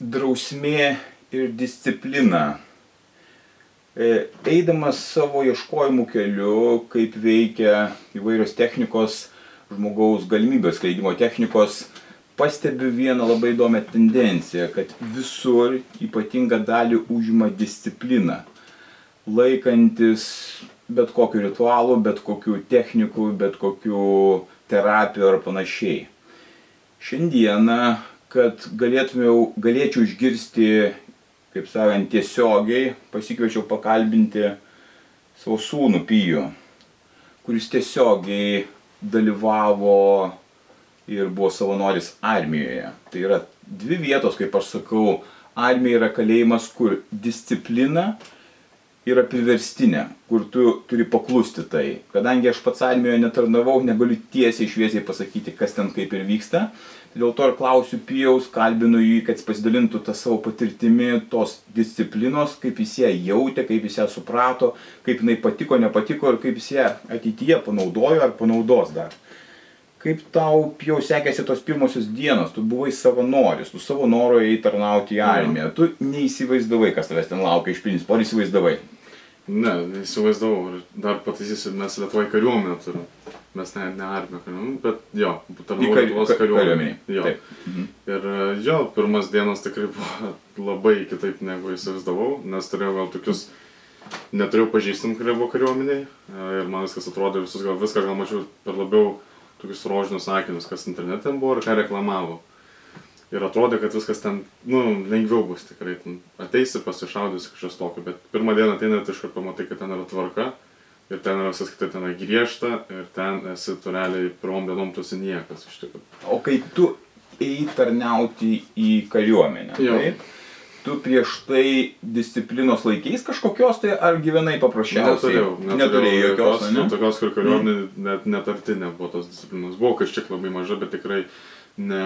Drausmė ir disciplina. E, eidamas savo ieškojimų keliu, kaip veikia įvairios technikos, žmogaus galimybės skleidimo technikos, pastebiu vieną labai įdomią tendenciją, kad visur ypatingą dalį užima disciplina. Laikantis bet kokiu ritualu, bet kokiu techniku, bet kokiu terapiju ar panašiai. Šiandieną kad galėtumėjau, galėčiau išgirsti, kaip sakant, tiesiogiai, pasikviečiau pakalbinti savo sūnų Pijų, kuris tiesiogiai dalyvavo ir buvo savanoris armijoje. Tai yra dvi vietos, kaip aš sakau, armija yra kalėjimas, kur disciplina yra priverstinė, kur tu turi paklusti tai. Kadangi aš pats armijoje netarnavau, negaliu tiesiai šviesiai pasakyti, kas ten kaip ir vyksta. Dėl to ir klausiu Pijaus, kalbinu jį, kad jis pasidalintų tą savo patirtimi, tos disciplinos, kaip jis ją jautė, kaip jis ją suprato, kaip jinai patiko, nepatiko ir kaip jis ją ateityje panaudojo ar panaudos dar. Kaip tau jau sekėsi tos pirmosios dienos, tu buvai savanoris, tu savo noro įtarnauti į armiją, tu neįsivaizdavai, kas tavęs ten laukia iš principo, ar įsivaizdavai? Ne, neįsivaizdavau, dar pataisysiu, mes Lietuvoje kariuomenę turim mes ne, ne armija kariuomenė, bet jo, tarnavau Lietuvos kariuomenė. Jo. Mhm. Ir e, jo, pirmas dienas tikrai buvo labai kitaip negu įsivaizdavau, nes turėjau gal tokius, neturėjau pažįstamų, kurie buvo kariuomeniai e, ir man viskas atrodė, visus gal viską gal mačiau per labiau tokius rožinius sakinius, kas internete buvo ir ką reklamavo. Ir atrodė, kad viskas ten, nu, lengviau bus tikrai. Ateisi, pasišaudysi kažkas tokio, bet pirmą dieną ateina ir iškart pamatai, kad ten yra tvarka ir ten yra viskas kitaip, ten yra griežta ir ten esi tu realiai pirmom dienom tu esi niekas iš tikrųjų. O kai tu eini tarnauti į kariuomenę, Jo. taip? Tu prieš tai disciplinos laikys kažkokios tai ar gyvenai paprasčiausiai? Neturėjau, Neturėjai jokios, nu, ne? tokios, kur kariuomenė net netarti nebuvo tos disciplinos. Buvo kažkiek labai maža, bet tikrai ne,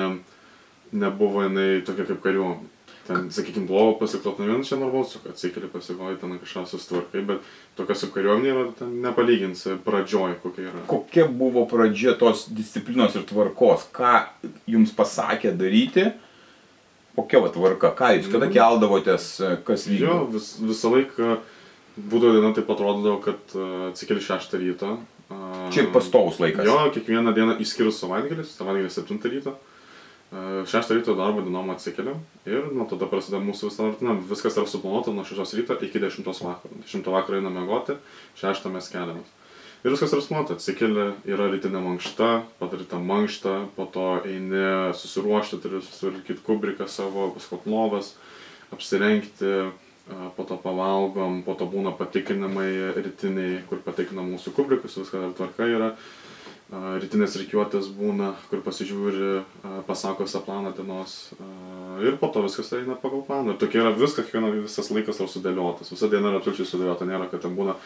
nebuvo jinai tokia kaip kariuomenė. Ten, sakykime, blogo pasiklot nuo vieno čia normalu, kad atsikeli pasigoji ten kažką susitvarkai, bet tokia su kariuomenė yra, ten nepalyginsi pradžioj kokia yra. Kokia buvo pradžia tos disciplinos ir tvarkos? Ką jums pasakė daryti? Kokia va tvarka? Ką jūs, kada Mhm. keldavotės, kas vyko? Jo, vis, visą laiką būdavo diena taip atrodydavo, kad uh, atsikeli 6 ryto. Čia pastovus laikas. Jo, kiekvieną dieną išskyrus savaitgalis, savaitgalis 7 ryto. Uh, 6 ryto darbo dienom atsikeliam ir nuo tada prasideda mūsų visa rutina. Viskas yra suplanuota nuo 6 ryto iki 10 vakaro. 10 vakaro einame mėgoti, 6 mes keliamės. Ir viskas yra suplanuota. Atsikeli, yra rytinė mankšta, padaryta mankšta, po to eini susiruošti, turi susirikyti kubriką savo, paskot lovas, apsirengti, po to pavalgom, po to būna patikrinimai rytiniai, kur patikrina mūsų kubrikus, viskas ar tvarka yra. Rytinės reikiuotės būna, kur pasižiūri, pasako visą planą dienos ir po to viskas eina pagal planą. Ir tokia yra viskas, kiekviena visas laikas yra sudėliotas, visa diena yra absoliučiai sudėliota, nėra, kad ten būna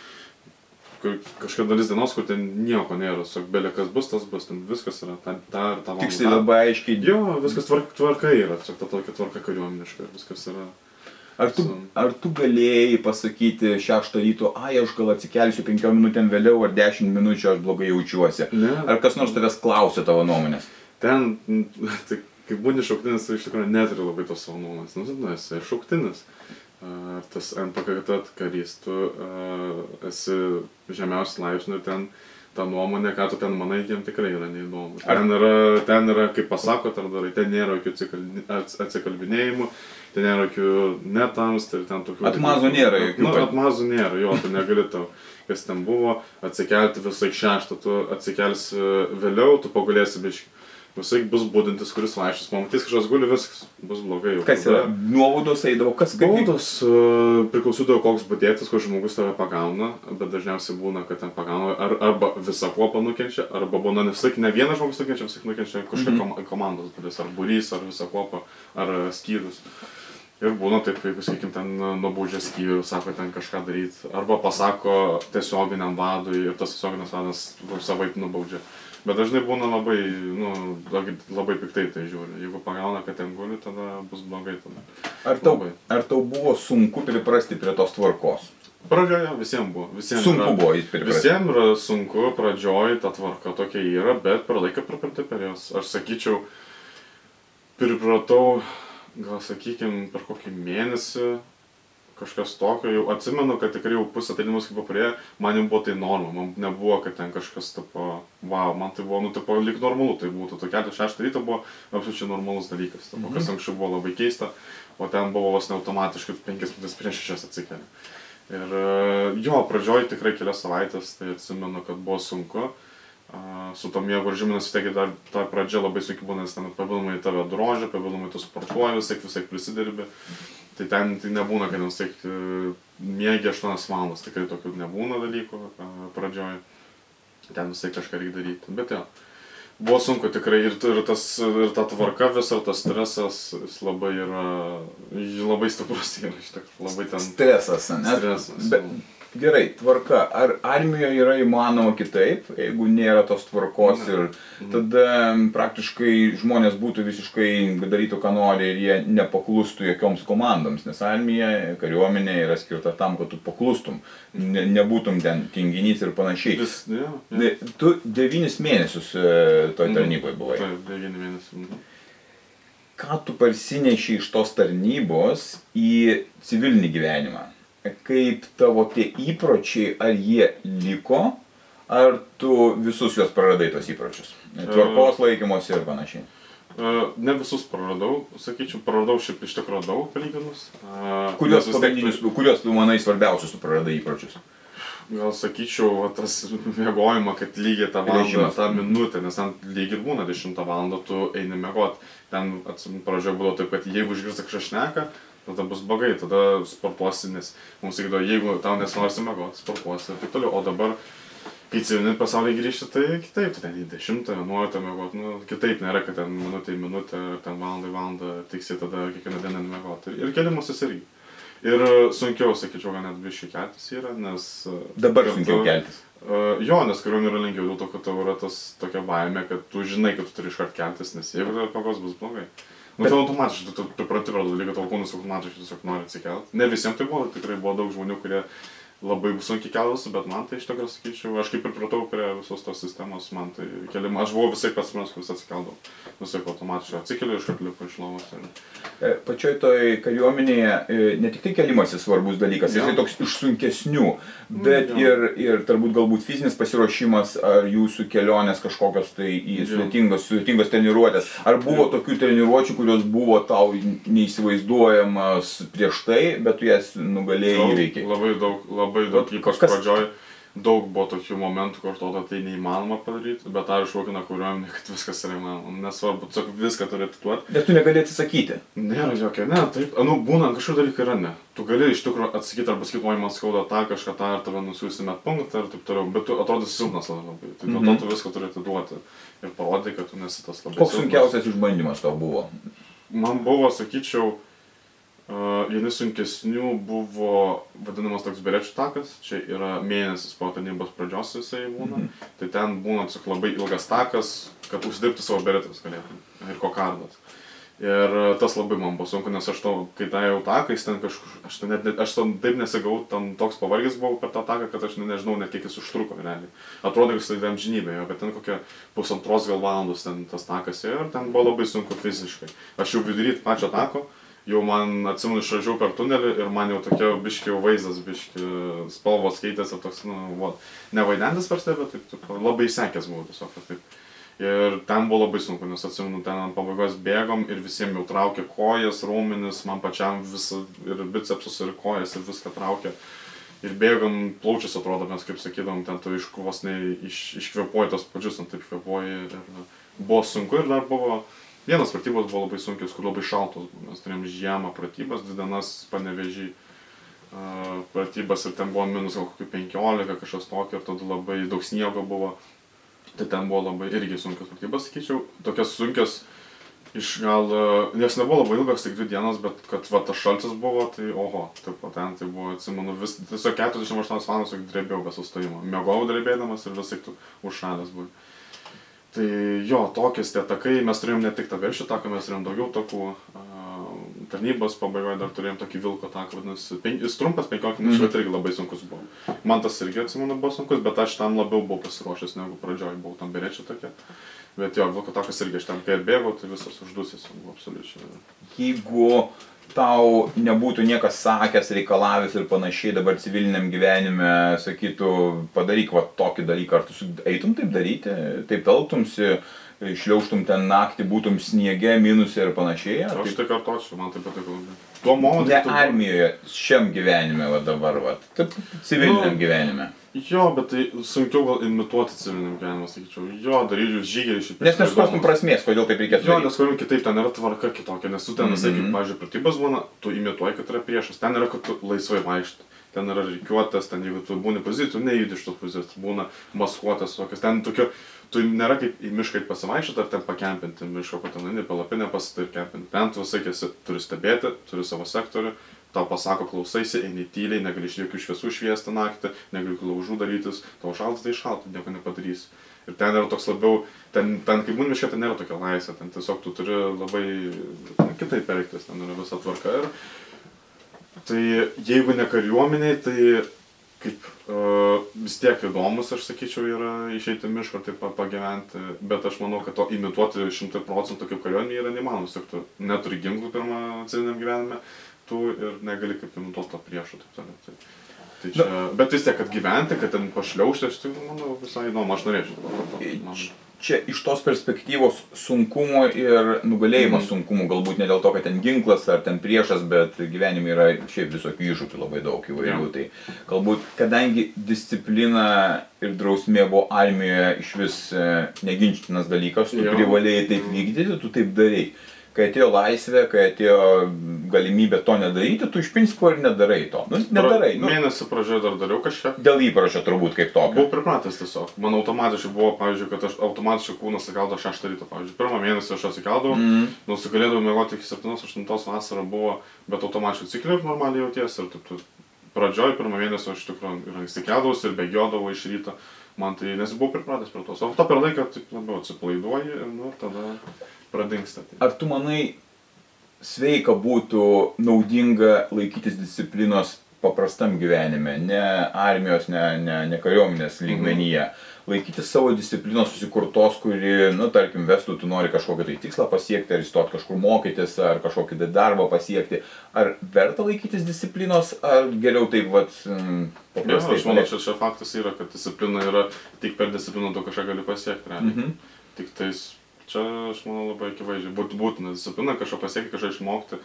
kur- kažkokia dalis dienos, kur ten nieko nėra, tiesiog belė kas bus, tas bus, ten viskas yra, ta, ta ir ta. Tiksliai labai aiškiai. Jo, viskas tvark, tvarka yra, tiesiog ta tokia tvarka kariuomeniška ir viskas yra. Ar tu, ar tu galėjai pasakyti šeštą ryto, ai aš gal atsikelsiu penkiom minutėm vėliau ar dešimt minučių aš blogai jaučiuosi? Ne. Ar kas nors tavęs klausė tavo nuomonės? Ten, tai, kai būni šauktinis, tai iš tikrųjų neturi labai tos savo nuomonės. Nu, tu esi šauktinis. Ar tas NPKT karys, tu uh, esi žemiausias laipsnių ir ten ta nuomonė, ką tu ten manai, jiem tikrai yra neįdomu. Ten yra, ten yra kaip pasako, ar darai, ten nėra jokių atsikal- ats- atsikalbinėjimų, ten nėra jokių netams, tai ten tokių... Atmazų nėra jokių, Nu, atmazų nėra, jo, tu negali tau, kas ten buvo, atsikelti visai šeštą, tu atsikelsi vėliau, tu pagulėsi biški. Visai bus būdintis, kuris vaikščios, pamatys kažkas guli, viskas bus blogai. jau Kas yra? Nuovodos eidavo, kas kaip vyko? Baudos uh, priklausydavo koks būdėtis, kur žmogus tave pagauna, bet dažniausiai būna, kad ten pagauna ar, arba visą kuopą nukenčia, arba būna nesak, ne vienas žmogus nukenčia, tik nukenčia kažkokia Mhm. kom komandos dalis, ar būrys, ar visą kuopą, ar uh, skyrius. Ir būna taip, jeigu, sakykim, ten nubaudžia skyrių, sako ten kažką daryti, arba pasako tiesioginiam vadui ir tas tiesioginis vadas savaip nubaudžia. Bet dažnai būna labai, nu, labai piktai tai žiūri. Jeigu pagauna, kad ten guli, tada bus blogai. Tada. Ar tau, Labai. ar tau buvo sunku priprasti prie tos tvarkos? Pradžioje visiems buvo. Visiems Sunku yra, buvo priprasti. Visiems yra sunku, pradžioj ta tvarka tokia yra, bet per laiką pripranti per jos. Aš sakyčiau, pripratau, gal sakykim, per kokį mėnesį kažkas tokio, jau atsimenu, kad tikrai jau pusę atėjimus kaip papriejo, man jau buvo tai norma, man nebuvo, kad ten kažkas, tipo, wow, man tai buvo, nu, tipo, lyg normalu tai būtų, kelti šeštą ryto buvo absoliučiai normalus dalykas, tipo, kas anksčiau buvo labai keista, o ten buvo vos ne automatiškai penkias minutės prieš šešias atsikeli. Ir e, jo, pradžioj tikrai kelias savaitės, tai atsimenu, kad buvo sunku. Su to miego režimu, nes vis tiek dar ta pradžia labai sunki būna, nes ten papildomai tave drožia, papildomai tu sportuoji, vis tiek vis tiek prisidirbi. Tai ten tai nebūna, kad vis tiek e, miegi 8 valandas, tikrai tokių nebūna dalykų pradžioj. Ten vis tiek kažką reikia daryti. Bet jo, buvo sunku tikrai ir, ir, tas, ir ta tvarka visa, tas stresas, jis labai yra, labai stiprus yra, tikrųjų, labai ten Stresas, ne? stresas. Bet, gerai, tvarka. Ar armijoje yra įmanoma kitaip, jeigu nėra tos tvarkos ir tada m, praktiškai žmonės būtų visiškai darytų, ką nori ir jie nepaklustų jokioms komandoms, nes armija, kariuomenė yra skirta tam, kad tu paklustum, ne, nebūtum ten tinginys ir panašiai. Vis, jo. Ne, Tu devynis mėnesius e, toj Mhm. tarnyboje buvai. Taip, devyni mėnesiai. mhm. Ką tu parsineši iš tos tarnybos į civilinį gyvenimą? Kaip tavo tie įpročiai, ar jie liko, ar tu visus juos praradai tos įpročius? Tvarkos laikymosi ir panašiai. E, Ne visus praradau, sakyčiau, praradau šiaip iš tikrųjų daug palyginus. E, vis tiek kuriuos tu manai svarbiausius tu praradai įpročius? Gal sakyčiau, tas mėgojimą, kad lygiai tą valandą, tą minutę, nes ten lygiai ir būna 10 valandą, tu eini mėgot. Ten atsimenu, pradžioje buvo taip, kad jeigu išgirsta kažką šneka, tada bus blogai, tada sportuosi, nes mums sakydavo, jeigu tau nesinori mėgot, sportuosi ir taip toliau. O dabar, kai civilinį pasaulį grįžti, tai kitaip, tu ten į 10, 11 mėgot, nu, kitaip nėra, kad ten minutė į minutę, ar ten valandą į valandą, tiksi tada kiekvieną dieną mėgot. Ir, ir kelimasis irgi. Ir sunkiau, sakyčiau, gal net biškai keltis yra, nes... e, Dabar kad sunkiau tu- keltis. Uh, jo, nes kariuomenė yra lengviau, dėl to, kad tau yra tas tokia baimė, kad tu žinai, kad tu turi iškart keltis, nes jeigu tave pagos bus blogai. Nu, Bet- tai automatiškai, tu, pripranti prie to dalyko, tavo kūnas automatiškai tiesiog nori atsikelt. Ne visiems tai buvo, tikrai buvo daug žmonių, kurie labai sunkiai keldavosi, bet man tai iš tikrųjų sakyčiau, aš kaip ir pratau prie visos tos sistemos, man tai keliama, aš buvau visai pats pirmas, kuris atsikeldavau. Visai automatiškai atsikeliu, iškart lipu iš lovos. Ir... E, Pačioj toj kariuomenėje e, ne tik tai kelimasis svarbus dalykas, Jo. jisai toks iš sunkesnių, bet jo. ir, ir turbūt galbūt fizinis pasiruošimas, ar jūsų kelionės kažkokios tai į Jo. sudėtingos, sudėtingos treniruotės. Ar buvo Jo. tokių treniruočių, kurios buvo tau neįsivaizduojamas prieš tai, bet tu jas nugalėjai Daug, įveikiai? Labai daug, labai daug, Vat ypač kas- pradžioj, daug buvo tokių momentų, kur atrodo tai neįmanoma padaryti, bet ar išmokina kariuomenė, kad viskas yra įmanoma. Nesvarbu, tiesiog viską turi atiduoti. Nes tu negali atsisakyti. Nėra jokio, ne, taip, nu, būna kažkokie dalykai yra ne. Tu gali iš tikrųjų atsakyti arba sakyti, oi man skauda tą kažką tą ir tave nusiųsti met punktą ir taip toliau, bet tu atrodo silpnas labai. Tai dėl Mhm. to tu viską turi atiduoti ir parodai, kad tu nesi tas labai Koks sunkiausias išbandymas tau buvo? Man buvo, sakyčiau, vieni sunkesnių buvo vadinamas toks berečių takas, čia yra mėnesis po tarnybos pradžios jisai būna, Mhm. tai ten būna tiesiog labai ilgas takas, kad uždirbti savo beretus galėtum ir kokardas. Ir tas labai man buvo sunku, nes aš to, kai tą jau takais ten kažkur, aš, ten net, net, aš ten taip nesigau, ten toks pavargęs buvau per tą taką, kad aš ne- nežinau net kiek jis užtruko realiai. Atrodo, kad jis tai amžinybė, jo, bet ten kokia pusantros gal valandos ten tas takas ir ten buvo labai sunku fiziškai. Aš jau vidury pačio tako, jau man atsimenu išvažiavau per tunelį ir man jau tokia biški jau vaizdas, biški spalvos keitėsi, toks, nu, va, nevaidentas per save, bet taip, taip, labai sekęs buvau tiesiog. Taip. Ir ten buvo labai sunku, nes atsimenu, ten ant pabaigos bėgom ir visiems jau traukė kojas, raumenis, man pačiam visą ir bicepsus, ir kojas, ir viską traukė. Ir bėgom, plaučius atrodo, mes kaip sakydom, ten tu iš vos ne iš, iškvepuoji tos pačius, ant taip kvepuoji. Ir buvo sunku ir dar buvo, vienas pratybos buvo labai sunkios, kur labai šaltos buvo. Mes turėjom žiemą pratybas, dvi dienas panevežį pratybas ir ten buvo minus gal kokių 15 kažkas tokio ir tada labai daug sniego buvo. Tai ten buvo labai irgi sunkios pratybos, sakyčiau, tokios sunkios Iš gal, nes nebuvo labai ilgas, tik dvi dienos, bet kad va tas šaltis buvo, tai oho, taip pat ten tai buvo, atsimenu, vis, tiesiog 48 valandas drebėjau be sustojimo. Mėgau drebėdamas ir vis tik užšalęs buvau. Tai jo, tokias tie takai, mes turėjom ne tik tą veršį taką, mes turėjom daugiau takų. Tarnybos pabaigoje dar turėjom tokį vilko taką, vadinasi, pen, jis trumpas, 15 minučių, bet irgi labai sunkus buvo. Man tas irgi atsimenu buvo sunkus, bet aš tam labiau buvau pasiruošęs negu pradžioj, buvau tam berečia tokia. Bet jo, vilko takas irgi aš ten, kai atbėgau, tai visas uždusis buvo absoliučiai. Jeigu tau nebūtų niekas sakęs, reikalavęs ir panašiai dabar civiliniam gyvenime, sakytų, padaryk va tokį dalyką, ar tu eitum taip daryti, taip elgtumsi, išliauštum ten naktį, būtum sniege, minusė ir panašiai. Aš Taip, tai kartočiau, man tai patiko. Tuo momentu. ne tu- armijoje, šiam gyvenime va dabar, va, taip, civiliniam Nu, gyvenime. Jo, bet tai sunkiau gal imituoti civiliniam gyvenimą, sakyčiau. Jo, daryčiau žygį iš Nes nesuprastum prasmės, kodėl taip reikėtų. Jo, nes kažkaip kitaip, ten yra tvarka kitokia, nes tu ten visai, kaip, Mhm. pavyzdžiui, pratybas būna, tu imituoji, kad yra priešas, ten yra, kad tu laisvai vaikštai. Ten yra reikiuotas, ten jeigu tu būni pozicijų, tu nejudi iš tos pozicijos, būna maskuotas, tokias, ten tokio, tu nėra kaip į mišką pasivaikščioti ar ten pakempinti miško, kad ten eini palapinę pasitai ir kempinti. Ten tu visai esi, turi stebėti, turi savo sektorių, tau pasako klausaisi, eini tyliai, negali iš jokių šviesų šviesti naktį, negali jokių laužų darytis, tau šaltas tai šalta, nieko nepadarysi. Ir ten yra toks labiau, ten, ten kaip būni miške, ten nėra tokia laisvė, ten tiesiog tu turi labai na, kitaip elgtis, ten yra visa tvarka. Ir, tai jeigu ne kariuomeniai, tai kaip uh, vis tiek įdomus, aš sakyčiau, yra išeiti ir taip pa- pagyventi, bet aš manau, kad to imituoti šimtai procentų kaip kariuomenė yra neįmanoma, tiesiog tu neturi ginklų pirmą civiliniam gyvenime, tu ir negali kaip imituoti to priešo. Taip, toliau. tai, tai čia, bet vis tiek, kad gyventi, kad ten pašliaužti, aš tai manau visai įdomu, aš norėčiau. Čia iš tos perspektyvos sunkumo ir nugalėjimo Mhm. sunkumų, galbūt ne dėl to, kad ten ginklas ar ten priešas, bet gyvenime yra šiaip visokių iššūkių labai daug įvairių. Jo. Tai galbūt, kadangi disciplina ir drausmė buvo armijoje iš vis e, neginčtinas dalykas, tu Jo. privalėjai taip vykdyti, tu taip darai. Kai atėjo laisvė, kai atėjo galimybė to nedaryti, tu iš principo ir nedarai to. Nu, nedarai. Nu, Mėnesį pradžioje dar dariau kažkiek. dėl įpročio turbūt kaip tokio. Buvau pripratęs tiesiog. Man automatiškai buvo, pavyzdžiui, kad aš automatiškai kūnas atsikeldo 6 ryto. Pavyzdžiui, pirmą mėnesį aš atsikeldavau, mm. nusigalėdavau mėgoti iki 7-8 vasarą buvo, bet automatiškai atsikeliu ir normaliai jauties. Ir taip, taip. Pradžioj pirmą mėnesį aš tikrųjų ir anksti keldavausi ir bėgiodavau iš ryto. Man tai, nes buvau pripratęs prie tos. O to per laiką taip labiau atsipalaiduoji ir nu, tada pradingsta. Tai. Ar tu manai, sveika būtų naudinga laikytis disciplinos paprastam gyvenime, ne armijos, ne, ne, ne kariuomenės lygmenyje. Laikytis savo disciplinos susikurtos, kuri, nu, tarkim, vestų, tu nori kažkokį tai tikslą pasiekti, ar įstoti kažkur mokytis, ar kažkokį tai darbą pasiekti. Ar verta laikytis disciplinos, ar geriau taip, vat, mm, paprastai? aš manau, čia, čia faktas yra, kad disciplina yra, tik per discipliną tu kažką gali pasiekti. Mhm. Tik tais, čia aš manau labai akivaizdžiai, būtų būtina disciplina, kažko pasiekti, kažką išmokti,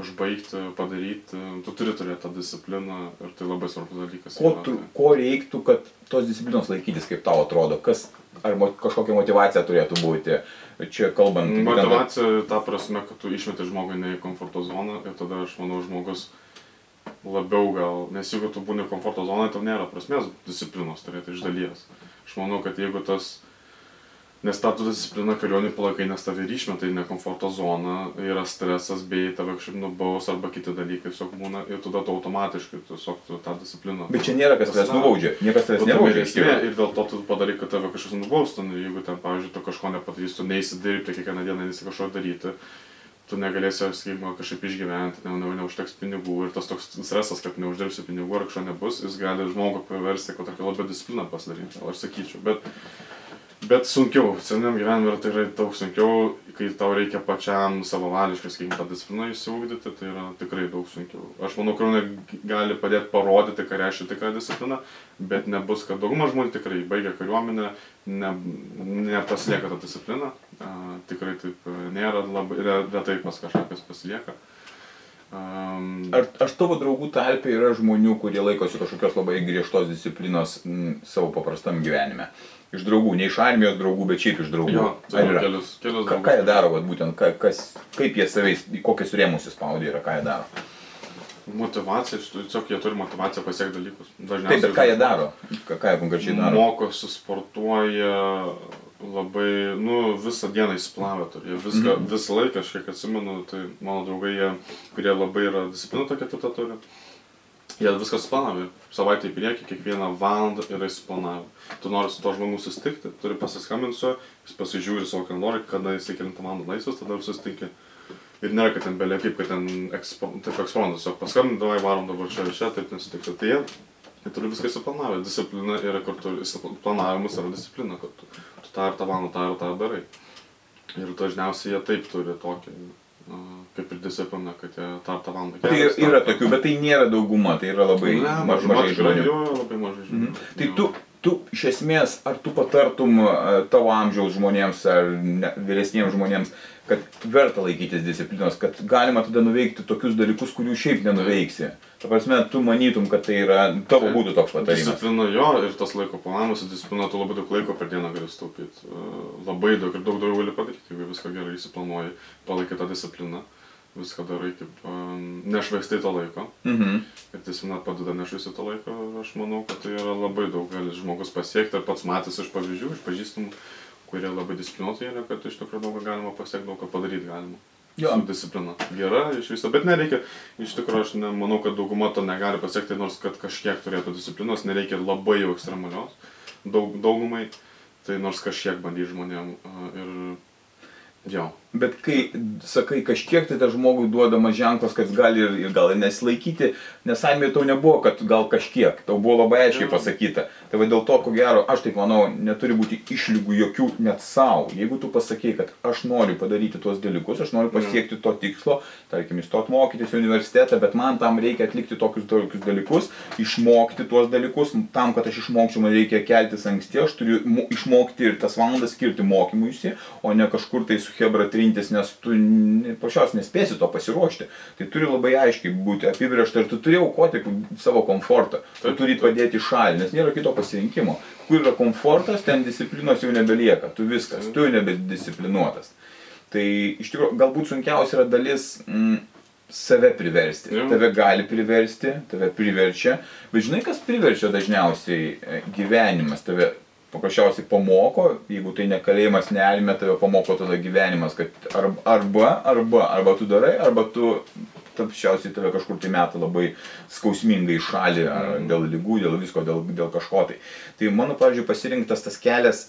užbaigti, padaryti, tu turi turėti tą discipliną ir tai labai svarbus dalykas. Ko, tu, ko reiktų, kad tos disciplinos laikytis, kaip tau atrodo? Kas, ar mo, kažkokia motivacija turėtų būti? Čia kalbant Motivacija ta prasme, kad tu išmeti žmogui ne į komforto zoną ir tada aš manau žmogus labiau gal, nes jeigu tu būni komforto zonoje, tau nėra prasmės disciplinos turėti iš dalies. Aš manau, kad jeigu tas, nes ta tu disciplina kariuomenį palaikai, nes tave išmeta į nekomforto zoną, yra stresas, bei tave kažkaip nubaus arba kiti dalykai tiesiog būna ir tada tu automatiškai tiesiog tu tą discipliną. Bet čia nėra kas tavęs nubaudžia. Niekas tavęs Nu, tai nebaudžia. vyresnė tikrųjų. Ir dėl to tu padarai, kad tave kažkas nubaustų. Nu, jeigu ten, pavyzdžiui, tu kažko nepadarysi, tu neįsi dirbti, kiekvieną dieną neįsi kažko daryti, tu negalėsi, sakykime, kažkaip išgyventi, ne, ne, neužteks pinigų ir tas toks stresas, kad neuždirbsi pinigų ar kažko nebus, jis gali žmogų paversti, kad tokia labai disciplina pasidaryti, aš sakyčiau. Bet, bet sunkiau, civiliniam gyvenime yra tikrai daug sunkiau, kai tau reikia pačiam savavališkai, sakykime, tą discipliną įsiugdyti, tai yra tikrai daug sunkiau. Aš manau, kariuomenė gali padėti parodyti, ką reiškia tikra disciplina, bet nebus, kad dauguma žmonių tikrai baigia kariuomenę, ne, nepasilieka tą discipliną. A, tikrai taip e, nėra, labai re- retai pas kažkas pasilieka. Um, Ar, ar tavo draugų tarpe yra žmonių, kurie laikosi kažkokios labai griežtos disciplinos m, savo paprastam gyvenime? Iš draugų, ne iš armijos draugų, bet šiaip iš draugų. jo, Ar tai yra? kelius, kelius Ką, ką jie daro, vat, būtent, ką, kas, kaip jie savais, kokius rėmus įspaudė ir ką jie daro? Motivacija, tiesiog jie turi motivaciją pasiekti dalykus. Taip, bet ką jie daro? Ką, ką jie konkrečiai daro? Mokosi, sportuoja, labai, nu, visą dieną įsiplavę turi. Jie viską, Mhm. visą laiką, aš kiek atsimenu, tai mano draugai, jie, kurie labai yra disciplina tokia tvirta turi, jie viską suplanavę. Savaitę į priekį, kiekvieną valandą yra įsiplanavę. Tu nori su to žmogu susitikti, turi pasiskambinti su juo, jis pasižiūri savo kalendorių, kada jis įkelintą valandą laisvas, tada ir susitinki. Ir nėra, kad ten belia kaip, kad ten ekspo, taip eksponas, tiesiog paskambinti, davai varom dabar čia ir čia, taip nesutikti. Tai jie, jie turi viską suplanavę. Disciplina yra kartu, planavimas yra disciplina kartu. Tu tą ir tą valandą, tą ir tą darai. Ir dažniausiai jie taip turi tokį, kaip ir discipliną, kad jie tą ir tą valandą Tai yra tokių, bet tai nėra dauguma, tai yra labai maž, mažai žmonių. Jo, labai mažai žmonių. Mhm. Tai tu, tu iš esmės, ar tu patartum tavo amžiaus žmonėms ar ne, vyresniems žmonėms, kad verta laikytis disciplinos, kad galima tada nuveikti tokius dalykus, kurių šiaip nenuveiksi. Ta prasme, tu manytum, kad tai yra tavo Taip. būtų toks patarimas. Disciplina jo ir tas laiko planavimas, disciplina tu labai daug laiko per dieną gali staupyti. Labai daug ir daug daugiau gali padaryti, jeigu viską gerai įsiplanuoji, palaikai tą discipliną, viską darai kaip um, nešvaistai to laiko. Mhm. Ir disciplina padeda nešvaistai to laiko, aš manau, kad tai yra labai daug gali žmogus pasiekti ir pats matęs iš pavyzdžių, iš pažįstamų, kurie labai disciplinuotai yra, kad iš tikrųjų daug galima pasiekti, daug ką padaryti galima. Jo. Su disciplina. Gera iš viso, bet nereikia, iš tikrųjų aš nemanau, kad dauguma to negali pasiekti, nors kad kažkiek turėtų disciplinos, nereikia labai jau ekstremalios, daug, daugumai, tai nors kažkiek bandyti žmonėm ir jo. Bet kai sakai kažkiek, tai tas žmogui duodamas ženklas, kad gali ir, ir gal ir nesilaikyti, nes Aimė tau nebuvo, kad gal kažkiek, tau buvo labai aiškiai pasakyta. Tai va dėl to, ko gero, aš taip manau, neturi būti išlygų jokių net savo. Jeigu tu pasakai, kad aš noriu padaryti tuos dalykus, aš noriu pasiekti to tikslo, tarkim, įstot mokytis į universitetą, bet man tam reikia atlikti tokius, tokius dalykus, išmokti tuos dalykus, tam, kad aš išmokčiau, man reikia keltis anksti, aš turiu mo- išmokti ir tas valandas skirti mokymuisi, o ne kažkur tai su Hebra trintis, nes tu po šios nespėsi to pasiruošti. Tai turi labai aiškiai būti apibriešta ir tu turi aukoti savo komfortą. Tu turi padėti šalį, nes nėra kito pasirinkimo. Kur yra komfortas, ten disciplinos jau nebelieka. Tu viskas, tu jau nebedisciplinuotas. Tai iš tikrųjų galbūt sunkiausia yra dalis mm, save priversti. Jo. Tave gali priversti, tave priverčia. Bet žinai, kas priverčia dažniausiai E, gyvenimas tave paprasčiausiai pamoko, jeigu tai ne kalėjimas, nealime, tave pamoko tada gyvenimas, kad ar- arba, arba, arba tu darai, arba tu paprasčiausiai tave kažkur tai meta labai skausmingai šalį, ar dėl lygų, dėl visko, dėl, dėl kažko tai. Tai mano, pavyzdžiui, pasirinktas tas kelias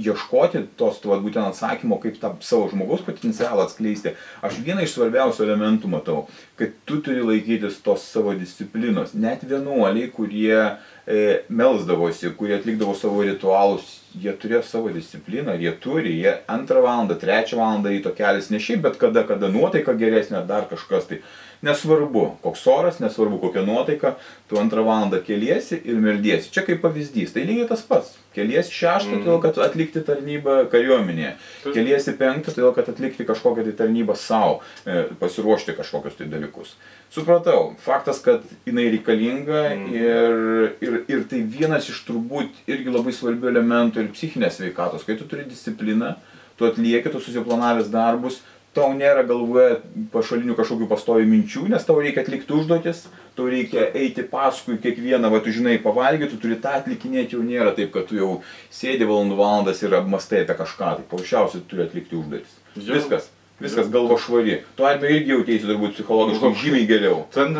ieškoti tos, tuo būtent atsakymo, kaip tą savo žmogaus potencialą atskleisti. Aš vieną iš svarbiausių elementų matau, kad tu turi laikytis tos savo disciplinos. Net vienuoliai, kurie e, melsdavosi, kurie atlikdavo savo ritualus, jie turėjo savo discipliną, jie turi, jie antrą valandą, trečią valandą į to kelias, ne šiaip, bet kada, kada nuotaika geresnė, ar dar kažkas tai. Nesvarbu, koks oras, nesvarbu, kokia nuotaika, tu antrą valandą keliesi ir meldiesi. Čia kaip pavyzdys, tai lygiai tas pats. Keliesi šeštą, Mhm. todėl kad atlikti tarnybą kariuomenėje. Keliesi penktą, todėl kad atlikti kažkokią tai tarnybą savo, e, pasiruošti kažkokius tai dalykus. Supratau, faktas, kad jinai reikalinga Mhm. ir, ir, ir tai vienas iš turbūt irgi labai svarbių elementų ir psichinės veikatos. Kai tu turi discipliną, tu atlieki, tu susiplanavęs darbus, tau nėra galvoje pašalinių kažkokių pastovių minčių, nes tau reikia atlikti užduotis, tau reikia eiti paskui kiekvieną, va tu žinai, pavalgyti, tu turi tą atlikinėti, jau nėra taip, kad tu jau sėdi valandų valandas ir apmastai apie kažką, tai paprasčiausiai tu turi atlikti užduotis. Jo. Viskas, viskas galva švari. Tu armija irgi jautėsi turbūt psichologiškai Nu, žymiai geriau. Ten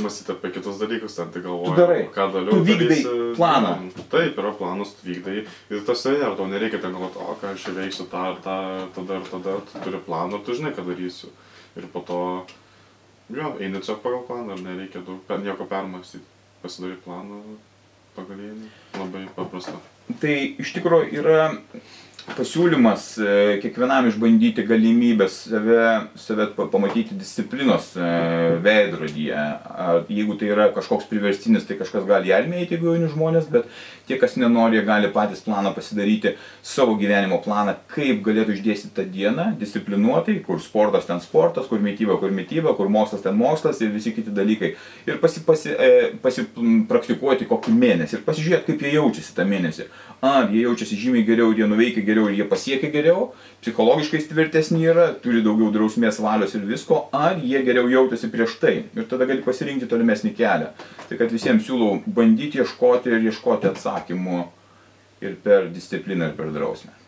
mąstyti apie kitus dalykus, ten tai galvoji. Tu darai. Ką dariau. Tu vykdai darysi. planą. Taip, yra planas, tu vykdai. Ir tas yra, tau nereikia ten galvoti, o ką aš čia veiksiu, tą, tą, tada ir tada. Tu turi planą ir tu žinai, ką darysiu. Ir po to, jo, eini tiesiog pagal planą, ir nereikia daug, per, nieko permastyti. Pasidaryti planą pagal jį. Labai paprasta. Tai iš tikrųjų yra pasiūlymas e, kiekvienam išbandyti galimybę save, save pa- pamatyti disciplinos e, veidrodyje. Jeigu tai yra kažkoks priverstinis, tai kažkas gali į armiją eiti, jeigu jauni žmonės, bet tie, kas nenori, gali patys planą pasidaryti, savo gyvenimo planą, kaip galėtų išdėstyti tą dieną, disciplinuotai, kur sportas ten sportas, kur mytyba, kur mytyba, kur mokslas ten mokslas ir visi kiti dalykai. Ir pasi, pasi, e, pasipraktikuoti kokį mėnesį ir pasižiūrėti, kaip jie jaučiasi tą mėnesį. Ar jie jaučiasi žymiai geriau, ir jie nuveikia geriau, ir jie pasiekia geriau, psichologiškai tvirtesni yra, turi daugiau drausmės valios ir visko, ar jie geriau jautėsi prieš tai. Ir tada gali pasirinkti tolimesnį kelią. Tai kad visiems siūlau bandyti ieškoti ir ieškoti atsakymų ir per discipliną, ir per drausmę.